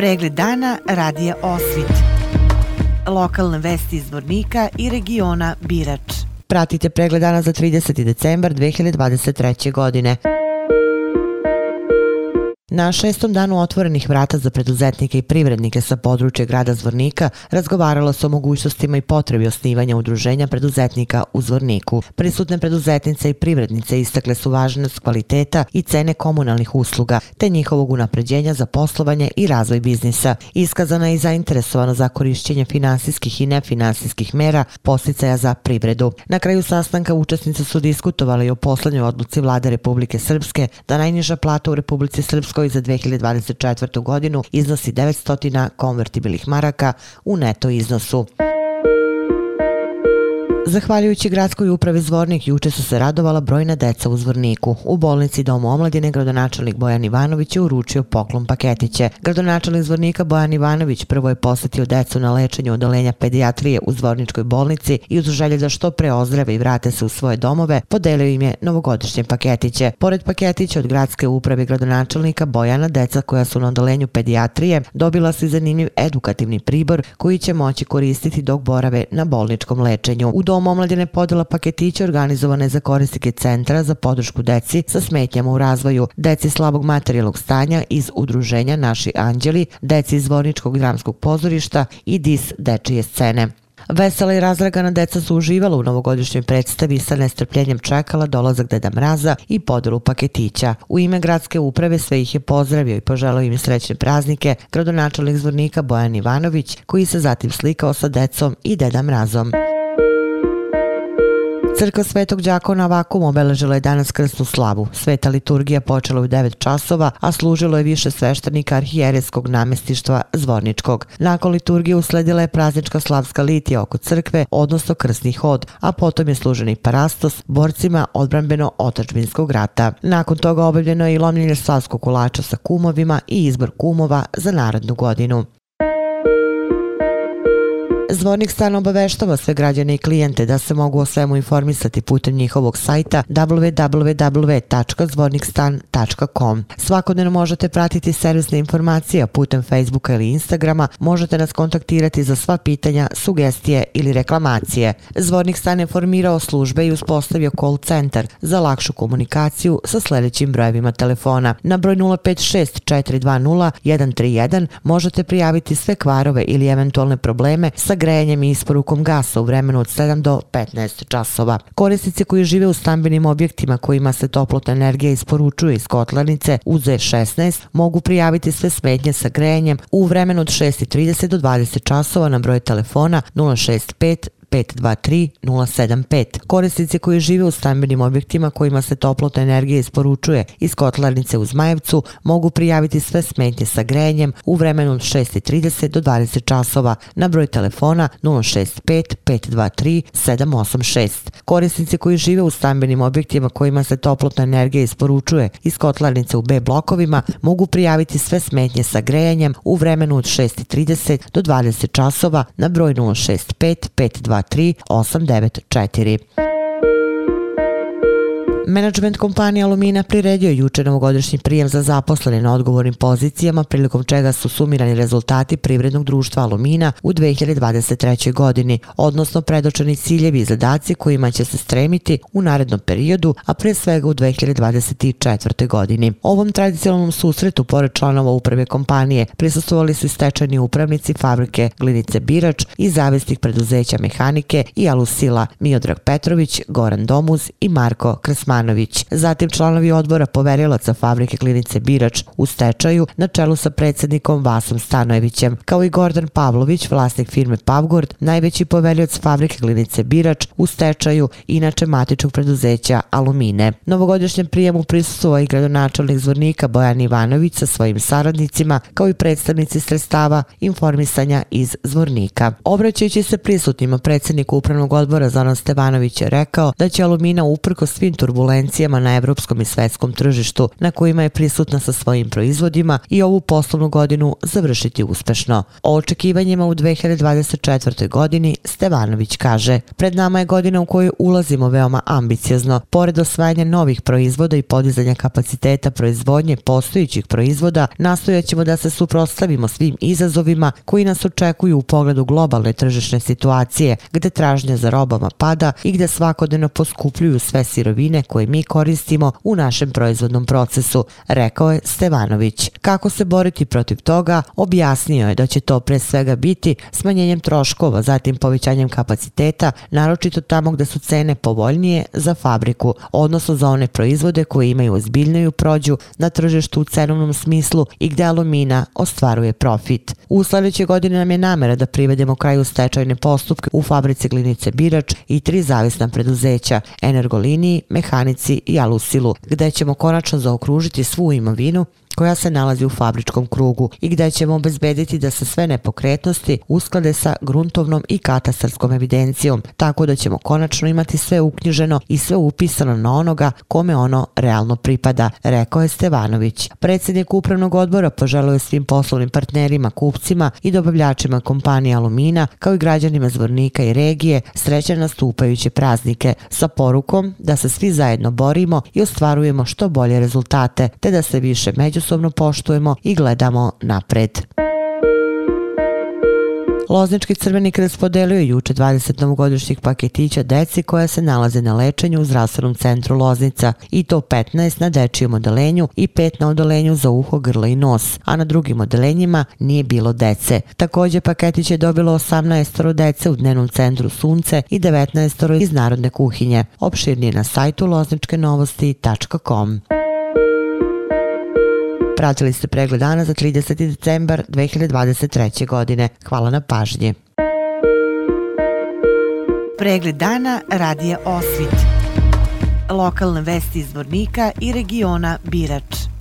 Pregled dana radija Osvit. Lokalne vesti iz Vornika i regiona Birač. Pratite pregled dana za 30. decembar 2023. godine. Na šestom danu otvorenih vrata za preduzetnike i privrednike sa područja grada Zvornika razgovaralo se o mogućnostima i potrebi osnivanja udruženja preduzetnika u Zvorniku. Prisutne preduzetnice i privrednice istakle su važnost kvaliteta i cene komunalnih usluga, te njihovog unapređenja za poslovanje i razvoj biznisa. Iskazana je i zainteresovano za korišćenje finansijskih i nefinansijskih mera posticaja za privredu. Na kraju sastanka učesnice su diskutovali o poslednjoj odluci vlade Republike Srpske da najniža plata u Republici Srpskoj Hrvatskoj za 2024. godinu iznosi 900 konvertibilnih maraka u neto iznosu. Zahvaljujući gradskoj upravi Zvornik, juče su se radovala brojna deca u Zvorniku. U bolnici Domu omladine gradonačelnik Bojan Ivanović je uručio poklon paketiće. Gradonačelnik Zvornika Bojan Ivanović prvo je posjetio decu na lečenju odolenja pedijatrije u Zvorničkoj bolnici i uz želje da što pre ozdrave i vrate se u svoje domove, podelio im je novogodišnje paketiće. Pored paketića od gradske uprave gradonačelnika Bojana, deca koja su na odolenju pedijatrije dobila su i zanimljiv edukativni pribor koji će moći koristiti dok borave na bolničkom lečenju. U Dom omladine podela paketiće organizovane za korisnike centra za podršku deci sa smetnjama u razvoju, deci slabog materijalnog stanja iz udruženja Naši anđeli, deci iz Vorničkog dramskog pozorišta i DIS dečije scene. Vesela i razragana deca su uživala u novogodišnjoj predstavi sa nestrpljenjem čekala dolazak Deda Mraza i podelu paketića. U ime gradske uprave sve ih je pozdravio i poželao im srećne praznike gradonačelnik zvornika Bojan Ivanović koji se zatim slikao sa decom i Deda Mrazom. Crkva Svetog Đakona Vakum obeležila je danas krsnu slavu. Sveta liturgija počela u 9 časova, a služilo je više sveštenika arhijereskog namestištva Zvorničkog. Nakon liturgije usledila je praznička slavska litija oko crkve, odnosno krstni hod, a potom je služeni parastos borcima odbranbeno otačbinskog rata. Nakon toga obavljeno je i lomljenje slavskog kolača sa kumovima i izbor kumova za narodnu godinu. Zvornik stan obaveštava sve građane i klijente da se mogu o svemu informisati putem njihovog sajta www.zvornikstan.com. Svakodnevno možete pratiti servisne informacije putem Facebooka ili Instagrama, možete nas kontaktirati za sva pitanja, sugestije ili reklamacije. Zvornik stan je formirao službe i uspostavio call centar za lakšu komunikaciju sa sljedećim brojevima telefona. Na broj 056 420 131 možete prijaviti sve kvarove ili eventualne probleme sa grejanjem i isporukom gasa u vremenu od 7 do 15 časova. Korisnici koji žive u stambenim objektima kojima se toplotna energija isporučuje iz kotlarnice uz 16 mogu prijaviti sve smetnje sa grejanjem u vremenu od 6.30 do 20 časova na broj telefona 065 523-075. Korisnici koji žive u stambenim objektima kojima se toplotna energija isporučuje iz kotlarnice u Zmajevcu mogu prijaviti sve smetnje sa grejanjem u vremenu od 6.30 do 20 časova na broj telefona 065-523-786. Korisnici koji žive u stambenim objektima kojima se toplotna energija isporučuje iz kotlarnice u B blokovima mogu prijaviti sve smetnje sa grejanjem u vremenu od 6.30 do 20 časova na broj 065 523 894. Management kompanije Alumina priredio juče novogodišnji prijem za zaposlene na odgovornim pozicijama prilikom čega su sumirani rezultati privrednog društva Alumina u 2023. godini, odnosno predočeni ciljevi i zadaci kojima će se stremiti u narednom periodu, a pre svega u 2024. godini. Ovom tradicionalnom susretu, pored članova uprave kompanije, prisustovali su i stečajni upravnici fabrike Glinice Birač i zavisnih preduzeća mehanike i Alusila Miodrag Petrović, Goran Domuz i Marko Krsman. Jovanović. Zatim članovi odbora poverilaca fabrike klinice Birač u stečaju na čelu sa predsjednikom Vasom Stanojevićem, kao i Gordan Pavlović, vlasnik firme Pavgord, najveći poverilac fabrike klinice Birač u stečaju, inače matičnog preduzeća Alumine. Novogodišnjem prijemu prisustuo i gradonačelnik zvornika Bojan Ivanović sa svojim saradnicima, kao i predstavnici sredstava informisanja iz zvornika. Obraćajući se prisutnima, predsjednik upravnog odbora Zoran Stevanović je rekao da će Alumina uprko svim turbulensima turbulencijama na evropskom i svetskom tržištu na kojima je prisutna sa svojim proizvodima i ovu poslovnu godinu završiti uspešno. O očekivanjima u 2024. godini Stevanović kaže Pred nama je godina u kojoj ulazimo veoma ambiciozno. Pored osvajanja novih proizvoda i podizanja kapaciteta proizvodnje postojićih proizvoda, nastojaćemo da se suprotstavimo svim izazovima koji nas očekuju u pogledu globalne tržišne situacije, gde tražnja za robama pada i gde svakodnevno poskupljuju sve sirovine koje mi koristimo u našem proizvodnom procesu, rekao je Stevanović. Kako se boriti protiv toga, objasnio je da će to pre svega biti smanjenjem troškova, zatim povećanjem kapaciteta, naročito tamo gde su cene povoljnije za fabriku, odnosno za one proizvode koje imaju ozbiljniju prođu na tržištu u cenovnom smislu i gde alumina ostvaruje profit. U sledećoj godini nam je namera da privedemo kraju stečajne postupke u fabrici Glinice Birač i tri zavisna preduzeća, Energoliniji, Mehanici i Alusilu, gde ćemo konačno zaokružiti svu imovinu koja se nalazi u fabričkom krugu i gdje ćemo obezbediti da se sve nepokretnosti usklade sa gruntovnom i katastarskom evidencijom, tako da ćemo konačno imati sve uknjiženo i sve upisano na onoga kome ono realno pripada, rekao je Stevanović. Predsjednik upravnog odbora poželio je svim poslovnim partnerima, kupcima i dobavljačima kompanije Alumina, kao i građanima Zvornika i regije, srećan nastupajuće praznike, sa porukom da se svi zajedno borimo i ostvarujemo što bolje rezultate, te da se više među međusobno poštujemo i gledamo napred. Loznički crveni krst podelio juče 20 novogodišnjih paketića deci koja se nalaze na lečenju u zdravstvenom centru Loznica i to 15 na dečijem odelenju i 5 na odelenju za uho, grlo i nos, a na drugim odelenjima nije bilo dece. Također paketić je dobilo 18 dece u dnevnom centru Sunce i 19 iz narodne kuhinje. Opširnije na sajtu lozničkenovosti.com. Pratili ste pregled dana za 30. decembar 2023. godine. Hvala na pažnji. Pregled dana radija Osvit. Lokalne vesti iz Vornika i regiona Birač.